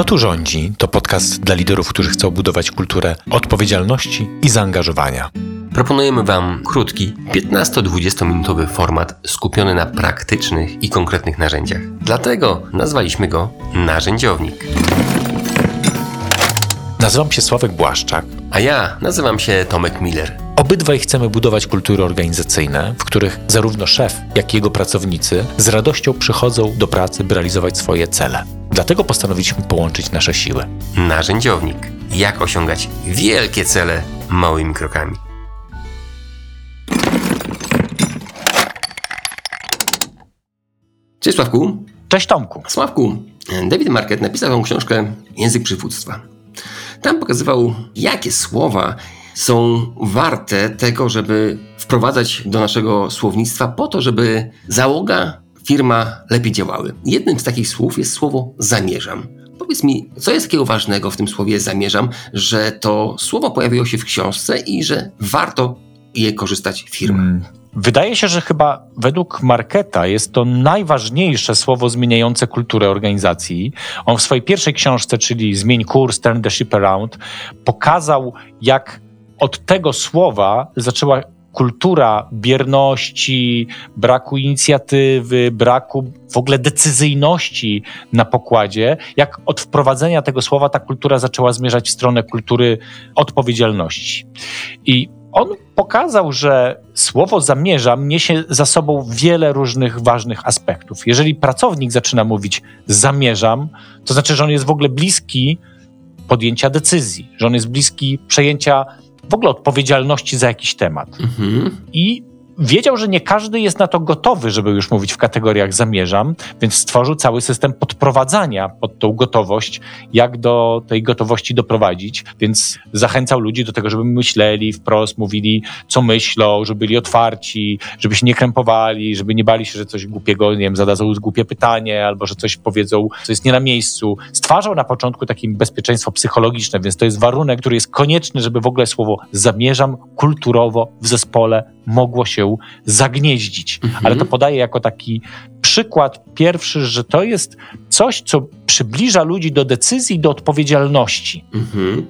Kto tu rządzi? To podcast dla liderów, którzy chcą budować kulturę odpowiedzialności i zaangażowania. Proponujemy Wam krótki, 15-20 minutowy format skupiony na praktycznych i konkretnych narzędziach. Dlatego nazwaliśmy go Narzędziownik. Nazywam się Sławek Błaszczak. A ja nazywam się Tomek Miller. Obydwaj chcemy budować kultury organizacyjne, w których zarówno szef, jak i jego pracownicy z radością przychodzą do pracy, by realizować swoje cele. Dlatego postanowiliśmy połączyć nasze siły. Narzędziownik. Jak osiągać wielkie cele małymi krokami. Cześć Sławku. Cześć Tomku. Sławku, David Market napisał tą książkę Język przywództwa. Tam pokazywał, jakie słowa są warte tego, żeby wprowadzać do naszego słownictwa po to, żeby załoga, firma lepiej działały. Jednym z takich słów jest słowo zamierzam. Powiedz mi, co jest takiego ważnego w tym słowie zamierzam, że to słowo pojawiło się w książce i że warto je korzystać w firmach? Hmm. Wydaje się, że chyba według Marketa jest to najważniejsze słowo zmieniające kulturę organizacji. On w swojej pierwszej książce, czyli Zmień kurs, Turn the Ship Around, pokazał, jak od tego słowa zaczęła kultura bierności, braku inicjatywy, braku w ogóle decyzyjności na pokładzie, jak od wprowadzenia tego słowa ta kultura zaczęła zmierzać w stronę kultury odpowiedzialności. I on pokazał, że słowo zamierzam niesie za sobą wiele różnych ważnych aspektów. Jeżeli pracownik zaczyna mówić zamierzam, to znaczy, że on jest w ogóle bliski podjęcia decyzji, że on jest bliski przejęcia w ogóle odpowiedzialności za jakiś temat. Mhm. I wiedział, że nie każdy jest na to gotowy, żeby już mówić w kategoriach zamierzam, więc stworzył cały system podprowadzania pod tą gotowość, jak do tej gotowości doprowadzić, więc zachęcał ludzi do tego, żeby myśleli wprost, mówili, co myślą, żeby byli otwarci, żeby się nie krępowali, żeby nie bali się, że coś głupiego, nie wiem, zadadzą głupie pytanie, albo że coś powiedzą, co jest nie na miejscu. Stwarzał na początku takie bezpieczeństwo psychologiczne, więc to jest warunek, który jest konieczny, żeby w ogóle słowo zamierzam kulturowo w zespole mogło się zagnieździć. Mhm. Ale to podaję jako taki przykład pierwszy, że to jest coś, co przybliża ludzi do decyzji, do odpowiedzialności. Mhm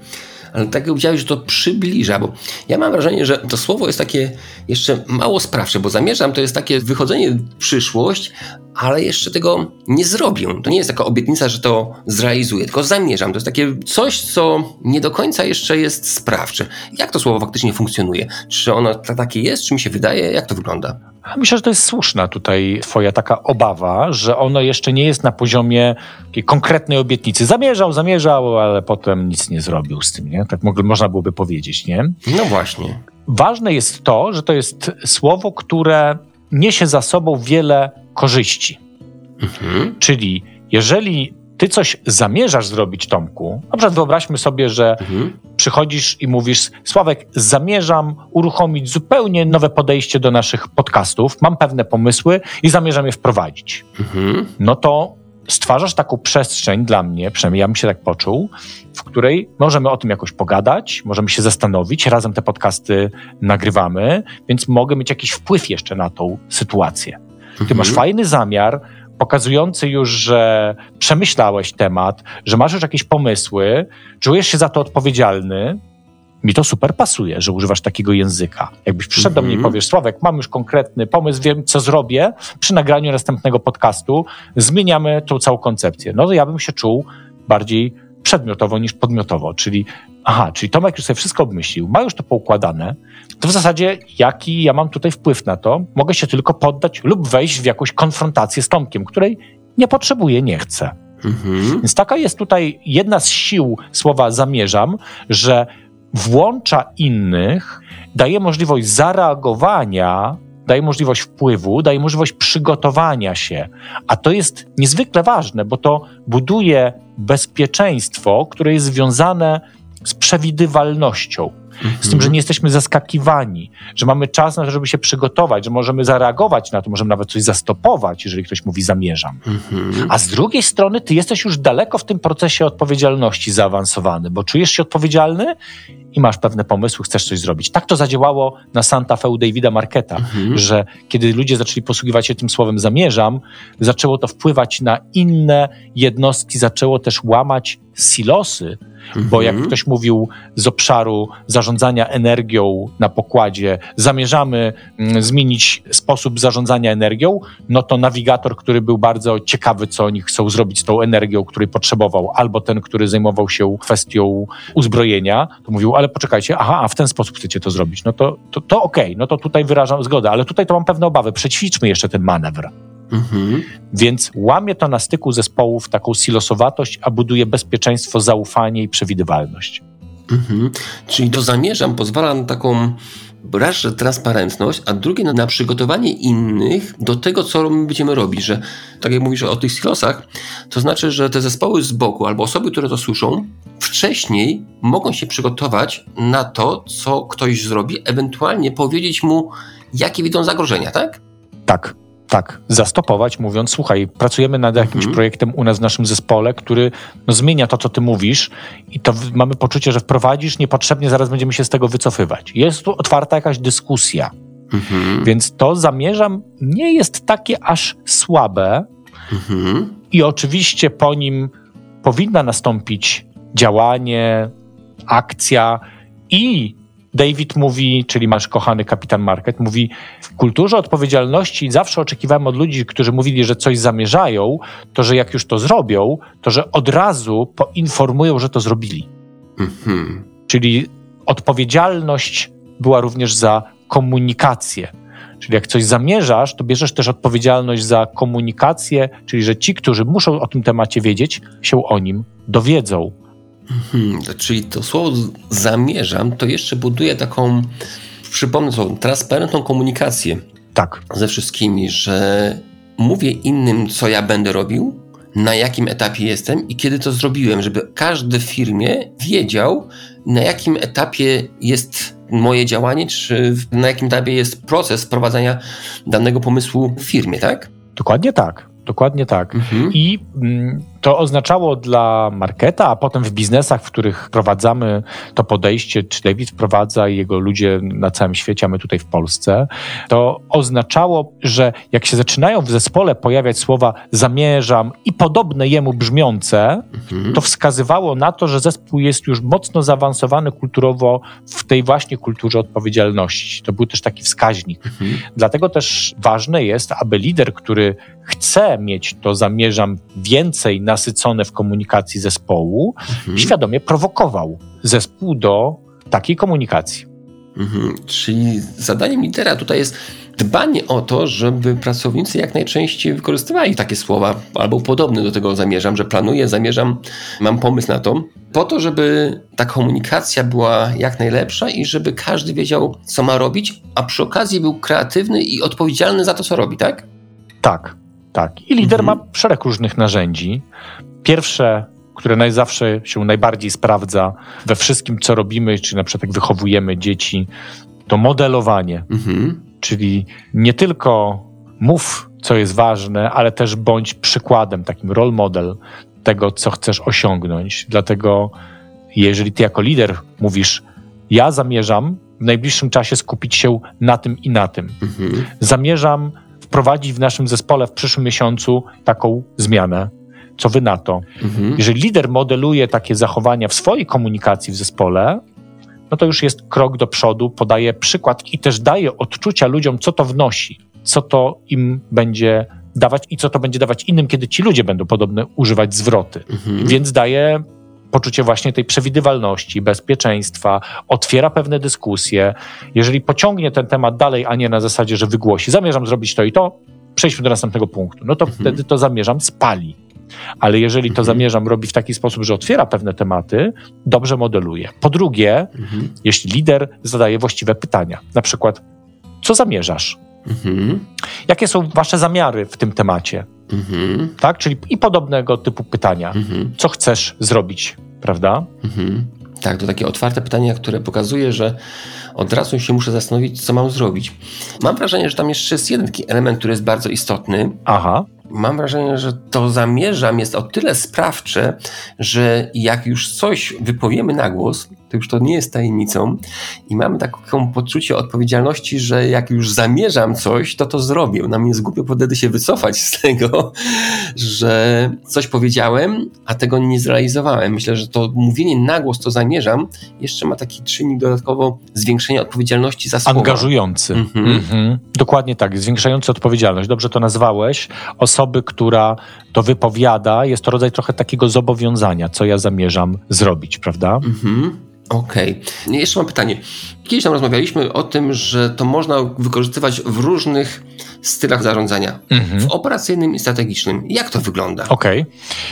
ale tak jak powiedziałeś, że to przybliża, bo ja mam wrażenie, że to słowo jest takie jeszcze mało sprawcze, bo zamierzam to jest takie wychodzenie w przyszłość, ale jeszcze tego nie zrobię. To nie jest taka obietnica, że to zrealizuję, tylko zamierzam. To jest takie coś, co nie do końca jeszcze jest sprawcze. Jak to słowo faktycznie funkcjonuje? Czy ono takie jest, czy mi się wydaje? Jak to wygląda? Myślę, że to jest słuszna tutaj twoja taka obawa, że ono jeszcze nie jest na poziomie takiej konkretnej obietnicy. Zamierzał, zamierzał, ale potem nic nie zrobił z tym, nie? Tak można byłoby powiedzieć, nie? No właśnie. Ważne jest to, że to jest słowo, które niesie za sobą wiele korzyści. Mhm. Czyli jeżeli ty coś zamierzasz zrobić, Tomku, na przykład wyobraźmy sobie, że mhm. przychodzisz i mówisz, Sławek, zamierzam uruchomić zupełnie nowe podejście do naszych podcastów, mam pewne pomysły i zamierzam je wprowadzić. Mhm. No to stwarzasz taką przestrzeń dla mnie, przynajmniej ja bym się tak poczuł, w której możemy o tym jakoś pogadać, możemy się zastanowić, razem te podcasty nagrywamy, więc mogę mieć jakiś wpływ jeszcze na tą sytuację. Ty mhm. masz fajny zamiar, pokazujący już, że przemyślałeś temat, że masz już jakieś pomysły, czujesz się za to odpowiedzialny, mi to super pasuje, że używasz takiego języka. Jakbyś przyszedł do mnie i mhm. powiesz, Sławek, mam już konkretny pomysł, wiem, co zrobię, przy nagraniu następnego podcastu zmieniamy tą całą koncepcję. No to ja bym się czuł bardziej przedmiotowo niż podmiotowo, czyli aha, czyli Tomek już sobie wszystko obmyślił, ma już to poukładane, to w zasadzie jaki ja mam tutaj wpływ na to? Mogę się tylko poddać lub wejść w jakąś konfrontację z Tomkiem, której nie potrzebuję, nie chcę. Mhm. Więc taka jest tutaj jedna z sił słowa zamierzam, że włącza innych, daje możliwość zareagowania, daje możliwość wpływu, daje możliwość przygotowania się. A to jest niezwykle ważne, bo to buduje bezpieczeństwo, które jest związane z przewidywalnością. Z tym, że nie jesteśmy zaskakiwani, że mamy czas na to, żeby się przygotować, że możemy zareagować na to, możemy nawet coś zastopować, jeżeli ktoś mówi zamierzam. Mhm. A z drugiej strony ty jesteś już daleko w tym procesie odpowiedzialności zaawansowany, bo czujesz się odpowiedzialny i masz pewne pomysły, chcesz coś zrobić. Tak to zadziałało na Santa Fe u Davida Marketa, Mhm. że kiedy ludzie zaczęli posługiwać się tym słowem zamierzam, zaczęło to wpływać na inne jednostki, zaczęło też łamać silosy, bo jak Mhm. ktoś mówił z obszaru zarządzania energią na pokładzie, zamierzamy mm, zmienić sposób zarządzania energią, no to nawigator, który był bardzo ciekawy, co oni chcą zrobić z tą energią, której potrzebował, albo ten, który zajmował się kwestią uzbrojenia, to mówił, ale poczekajcie, aha, a w ten sposób chcecie to zrobić, no to, to, to okej, no to tutaj wyrażam zgodę, ale tutaj to mam pewne obawy, przećwiczmy jeszcze ten manewr. Mhm. Więc łamie to na styku zespołów taką silosowatość, a buduje bezpieczeństwo, zaufanie i przewidywalność. Mhm. Czyli to zamierzam, pozwala na taką raz, że transparentność, a drugie na, na przygotowanie innych do tego, co my będziemy robić, że tak jak mówisz o tych silosach, to znaczy, że te zespoły z boku albo osoby, które to słyszą, wcześniej mogą się przygotować na to, co ktoś zrobi, ewentualnie powiedzieć mu, jakie widzą zagrożenia, tak? Tak, tak. Zastopować, mówiąc, słuchaj, pracujemy nad jakimś Mhm. projektem u nas w naszym zespole, który no, zmienia to, co ty mówisz i to mamy poczucie, że wprowadzisz niepotrzebnie, zaraz będziemy się z tego wycofywać. Jest tu otwarta jakaś dyskusja, Mhm. więc to zamierzam nie jest takie aż słabe Mhm. i oczywiście po nim powinna nastąpić działanie, akcja i David mówi, czyli nasz kochany kapitan Market, mówi w kulturze odpowiedzialności zawsze oczekiwałem od ludzi, którzy mówili, że coś zamierzają, to że jak już to zrobią, to że od razu poinformują, że to zrobili. Mhm. Czyli odpowiedzialność była również za komunikację. Czyli jak coś zamierzasz, to bierzesz też odpowiedzialność za komunikację, czyli że ci, którzy muszą o tym temacie wiedzieć, się o nim dowiedzą. To- Czyli to słowo zamierzam, to jeszcze buduje taką, przypomnę to, transparentną komunikację Tak, ze wszystkimi, że mówię innym, co ja będę robił, na jakim etapie jestem i kiedy to zrobiłem, żeby każdy w firmie wiedział, na jakim etapie jest moje działanie, czy na jakim etapie jest proces wprowadzania danego pomysłu w firmie, tak? dokładnie tak. Dokładnie tak. Mhm. I mm, to oznaczało dla marketa, a potem w biznesach, w których wprowadzamy to podejście, czy David wprowadza i jego ludzie na całym świecie, a my tutaj w Polsce, to oznaczało, że jak się zaczynają w zespole pojawiać słowa zamierzam i podobne jemu brzmiące, Mhm. to wskazywało na to, że zespół jest już mocno zaawansowany kulturowo w tej właśnie kulturze odpowiedzialności. To był też taki wskaźnik. Mhm. Dlatego też ważne jest, aby lider, który chce mieć to zamierzam więcej nasycone w komunikacji zespołu, Mhm. świadomie prowokował zespół do takiej komunikacji. Mhm. Czyli zadaniem lidera tutaj jest dbanie o to, żeby pracownicy jak najczęściej wykorzystywali takie słowa albo podobne do tego zamierzam, że planuję, zamierzam, mam pomysł na to, po to, żeby ta komunikacja była jak najlepsza i żeby każdy wiedział, co ma robić, a przy okazji był kreatywny i odpowiedzialny za to, co robi, tak? Tak, tak. I lider Mhm. ma szereg różnych narzędzi. Pierwsze, które naj, zawsze się najbardziej sprawdza we wszystkim, co robimy, czy na przykład jak wychowujemy dzieci, to modelowanie. Mhm. Czyli nie tylko mów, co jest ważne, ale też bądź przykładem, takim role model tego, co chcesz osiągnąć. Dlatego, jeżeli ty jako lider mówisz, ja zamierzam w najbliższym czasie skupić się na tym i na tym, Mhm. zamierzam wprowadzić w naszym zespole w przyszłym miesiącu taką zmianę. Co wy na to? Mhm. Jeżeli lider modeluje takie zachowania w swojej komunikacji w zespole, no to już jest krok do przodu, podaje przykład i też daje odczucia ludziom, co to wnosi, co to im będzie dawać i co to będzie dawać innym, kiedy ci ludzie będą podobne używać zwroty. Mhm. Więc daje poczucie właśnie tej przewidywalności, bezpieczeństwa, otwiera pewne dyskusje. Jeżeli pociągnie ten temat dalej, a nie na zasadzie, że wygłosi, zamierzam zrobić to i to, przejdźmy do następnego punktu, no to Mhm. wtedy to zamierzam spali. Ale jeżeli to Mhm. zamierzam robi w taki sposób, że otwiera pewne tematy, dobrze modeluje. Po drugie, Mhm. jeśli lider zadaje właściwe pytania, na przykład, co zamierzasz? Mhm. Jakie są wasze zamiary w tym temacie? Mhm. Tak? Czyli i podobnego typu pytania. Mhm. Co chcesz zrobić, prawda? Mhm. Tak, to takie otwarte pytanie, które pokazuje, że od razu się muszę zastanowić, co mam zrobić. Mam wrażenie, że tam jeszcze jest jeden taki element, który jest bardzo istotny. Aha. Mam wrażenie, że to zamierzam jest o tyle sprawcze, że jak już coś wypowiemy na głos, to już to nie jest tajemnicą i mamy taką poczucie odpowiedzialności, że jak już zamierzam coś, to to zrobię. Nam jest głupio wtedy się wycofać z tego, że coś powiedziałem, a tego nie zrealizowałem. Myślę, że to mówienie na głos, to zamierzam, jeszcze ma taki czynnik dodatkowo zwiększenia odpowiedzialności za słowa. Angażujący. Mhm. Mhm. Dokładnie tak, zwiększający odpowiedzialność. Dobrze to nazwałeś. Osoby, która to wypowiada, jest to rodzaj trochę takiego zobowiązania, co ja zamierzam zrobić, prawda? Mhm. Okej. Jeszcze mam pytanie. Kiedyś tam rozmawialiśmy o tym, że to można wykorzystywać w różnych stylach zarządzania. Mhm. W operacyjnym i strategicznym. Jak to wygląda? Okej.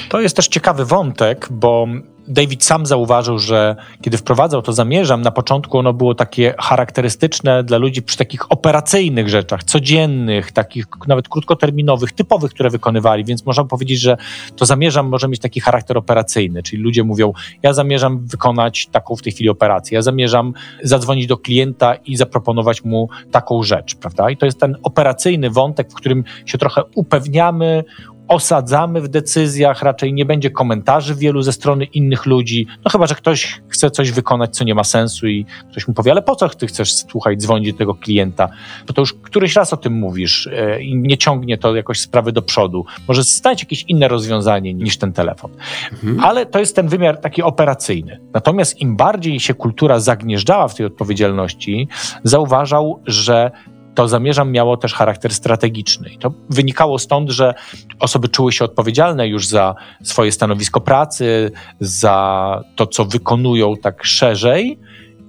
To jest też ciekawy wątek, bo David sam zauważył, że kiedy wprowadzał to zamierzam, na początku ono było takie charakterystyczne dla ludzi przy takich operacyjnych rzeczach, codziennych, takich nawet krótkoterminowych, typowych, które wykonywali, więc można powiedzieć, że to zamierzam może mieć taki charakter operacyjny, czyli ludzie mówią, ja zamierzam wykonać taką w tej chwili operację, ja zamierzam zadzwonić do klienta i zaproponować mu taką rzecz, prawda? I to jest ten operacyjny wątek, w którym się trochę upewniamy, osadzamy w decyzjach, raczej nie będzie komentarzy wielu ze strony innych ludzi. No chyba, że ktoś chce coś wykonać, co nie ma sensu i ktoś mu powie, ale po co ty chcesz, słuchaj, dzwonić do tego klienta? Bo to już któryś raz o tym mówisz e, i nie ciągnie to jakoś sprawy do przodu. Może znaleźć jakieś inne rozwiązanie niż ten telefon. Mhm. Ale to jest ten wymiar taki operacyjny. Natomiast im bardziej się kultura zagnieżdżała w tej odpowiedzialności, zauważał, że to zamierzam miało też charakter strategiczny. I to wynikało stąd, że osoby czuły się odpowiedzialne już za swoje stanowisko pracy, za to, co wykonują tak szerzej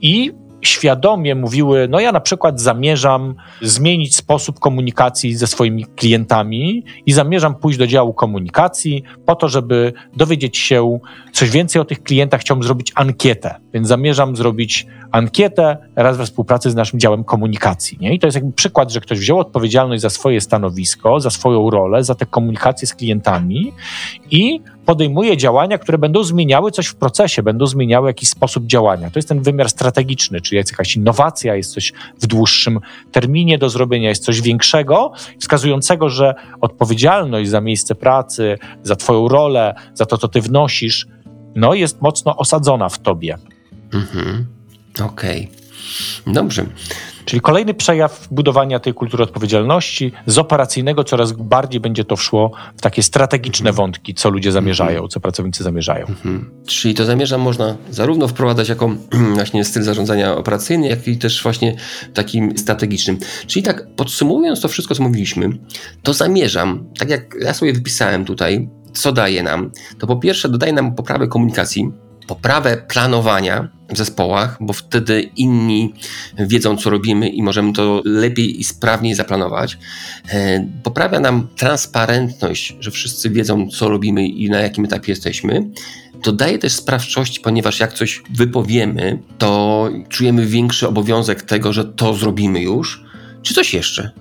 i świadomie mówiły, no ja na przykład zamierzam zmienić sposób komunikacji ze swoimi klientami i zamierzam pójść do działu komunikacji po to, żeby dowiedzieć się coś więcej o tych klientach, chciałbym zrobić ankietę, więc zamierzam zrobić ankietę raz we współpracy z naszym działem komunikacji. Nie? I to jest jakby przykład, że ktoś wziął odpowiedzialność za swoje stanowisko, za swoją rolę, za te komunikacje z klientami i podejmuje działania, które będą zmieniały coś w procesie, będą zmieniały jakiś sposób działania. To jest ten wymiar strategiczny, czyli jest jakaś innowacja, jest coś w dłuższym terminie do zrobienia, jest coś większego, wskazującego, że odpowiedzialność za miejsce pracy, za Twoją rolę, za to, co Ty wnosisz, no jest mocno osadzona w Tobie. Mhm. Okej. Dobrze. Czyli kolejny przejaw budowania tej kultury odpowiedzialności. Z operacyjnego coraz bardziej będzie to wszło w takie strategiczne wątki, co ludzie zamierzają, co pracownicy zamierzają. Mhm. Czyli to zamierzam można zarówno wprowadzać jako właśnie styl zarządzania operacyjny, jak i też właśnie takim strategicznym. Czyli tak podsumowując to wszystko, co mówiliśmy, to zamierzam, tak jak ja sobie wypisałem tutaj, co daje nam, to po pierwsze dodaje nam poprawę komunikacji, poprawę planowania zespołach, bo wtedy inni wiedzą, co robimy i możemy to lepiej i sprawniej zaplanować. E, Poprawia nam transparentność, że wszyscy wiedzą, co robimy i na jakim etapie jesteśmy. To daje też sprawczość, ponieważ jak coś wypowiemy, to czujemy większy obowiązek tego, że to zrobimy już. Czy coś jeszcze?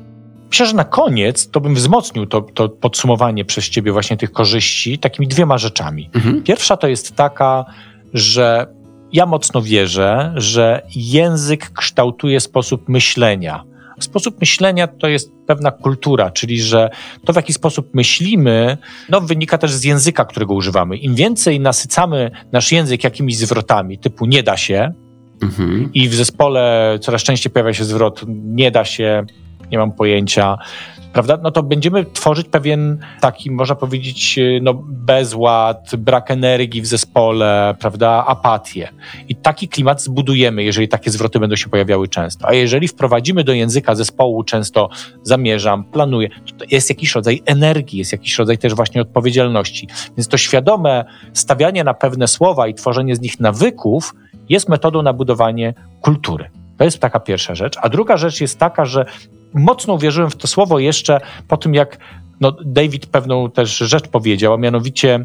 Myślę, że na koniec to bym wzmocnił to, to podsumowanie przez ciebie właśnie tych korzyści takimi dwiema rzeczami. Mhm. Pierwsza to jest taka, że ja mocno wierzę, że język kształtuje sposób myślenia. Sposób myślenia to jest pewna kultura, czyli że to, w jaki sposób myślimy, no, wynika też z języka, którego używamy. Im więcej nasycamy nasz język jakimiś zwrotami, typu nie da się, Mhm. i w zespole coraz częściej pojawia się zwrot nie da się, nie mam pojęcia, prawda? No to będziemy tworzyć pewien taki, można powiedzieć, no, bezład, brak energii w zespole, prawda? Apatię. I taki klimat zbudujemy, jeżeli takie zwroty będą się pojawiały często. A jeżeli wprowadzimy do języka zespołu często zamierzam, planuję, to jest jakiś rodzaj energii, jest jakiś rodzaj też właśnie odpowiedzialności. Więc to świadome stawianie na pewne słowa i tworzenie z nich nawyków jest metodą na budowanie kultury. To jest taka pierwsza rzecz. A druga rzecz jest taka, że mocno uwierzyłem w to słowo jeszcze po tym, jak no, David pewną też rzecz powiedział, a mianowicie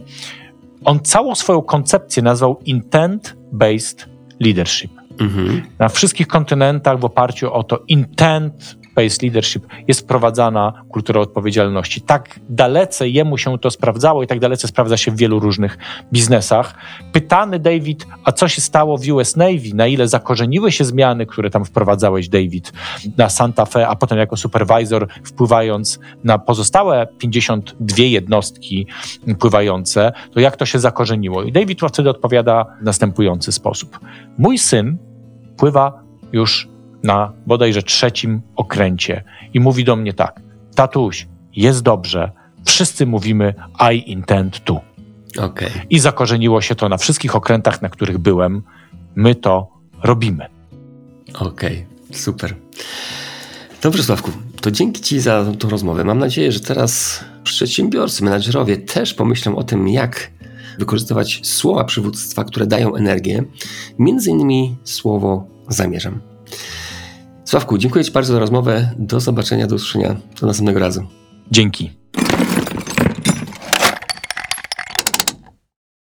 on całą swoją koncepcję nazwał intent-based leadership. Mhm. Na wszystkich kontynentach w oparciu o to intent risk-based leadership jest wprowadzana kultura odpowiedzialności. Tak dalece jemu się to sprawdzało i tak dalece sprawdza się w wielu różnych biznesach. Pytany David, a co się stało w US Navy, na ile zakorzeniły się zmiany, które tam wprowadzałeś, David, na Santa Fe, a potem jako supervisor wpływając na pozostałe 52 jednostki pływające, to jak to się zakorzeniło? I David wtedy odpowiada w następujący sposób. Mój syn pływa już na bodajże trzecim okręcie i mówi do mnie tak: Tatuś, jest dobrze, wszyscy mówimy I intend to. Okay. I zakorzeniło się to na wszystkich okrętach, na których byłem. My to robimy. Okej, okay, super. Dobrze, Sławku, to dzięki Ci za tą rozmowę. Mam nadzieję, że teraz przedsiębiorcy, menadżerowie też pomyślą o tym, jak wykorzystywać słowa przywództwa, które dają energię, między innymi słowo zamierzam. Sławku, dziękuję Ci bardzo za rozmowę. Do zobaczenia, do usłyszenia. Do następnego razu. Dzięki.